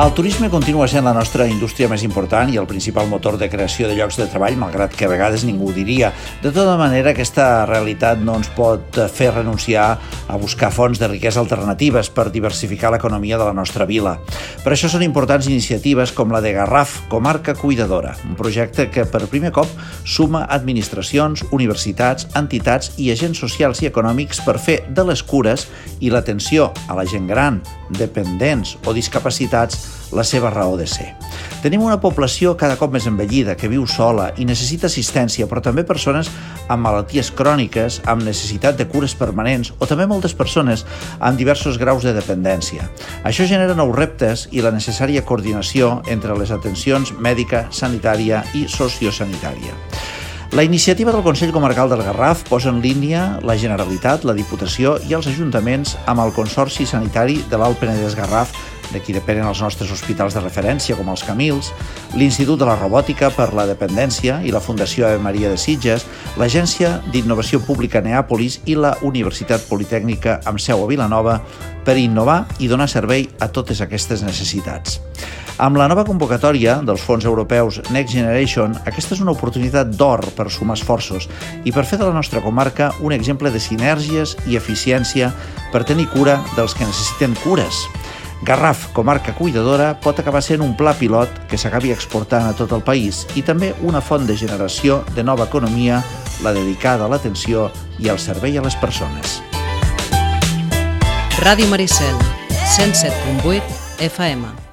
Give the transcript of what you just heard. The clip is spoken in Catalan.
El turisme continua sent la nostra indústria més important i el principal motor de creació de llocs de treball, malgrat que a vegades ningú ho diria. De tota manera, aquesta realitat no ens pot fer renunciar a buscar fonts de riquesa alternatives per diversificar l'economia de la nostra vila. Per això són importants iniciatives com la de Garraf, comarca cuidadora, un projecte que per primer cop suma administracions, universitats, entitats i agents socials i econòmics per fer de les cures i l'atenció a la gent gran, dependents o discapacitats la seva raó de ser. Tenim una població cada cop més envellida, que viu sola i necessita assistència, però també persones amb malalties cròniques, amb necessitat de cures permanents o també moltes persones amb diversos graus de dependència. Això genera nous reptes i la necessària coordinació entre les atencions mèdica, sanitària i sociosanitària. La iniciativa del Consell Comarcal del Garraf posa en línia la Generalitat, la Diputació i els ajuntaments amb el Consorci Sanitari de l'Alt Penedès Garraf de qui depenen els nostres hospitals de referència, com els Camils, l'Institut de la Robòtica per la Dependència i la Fundació Ave Maria de Sitges, l'Agència d'Innovació Pública Neàpolis i la Universitat Politècnica amb seu a Vilanova per innovar i donar servei a totes aquestes necessitats. Amb la nova convocatòria dels fons europeus Next Generation, aquesta és una oportunitat d'or per sumar esforços i per fer de la nostra comarca un exemple de sinergies i eficiència per tenir cura dels que necessiten cures. Garraf, comarca cuidadora, pot acabar sent un pla pilot que s'acabi exportant a tot el país i també una font de generació de nova economia, la dedicada a l'atenció i al servei a les persones. Ràdio Maricel, 107.8 FM.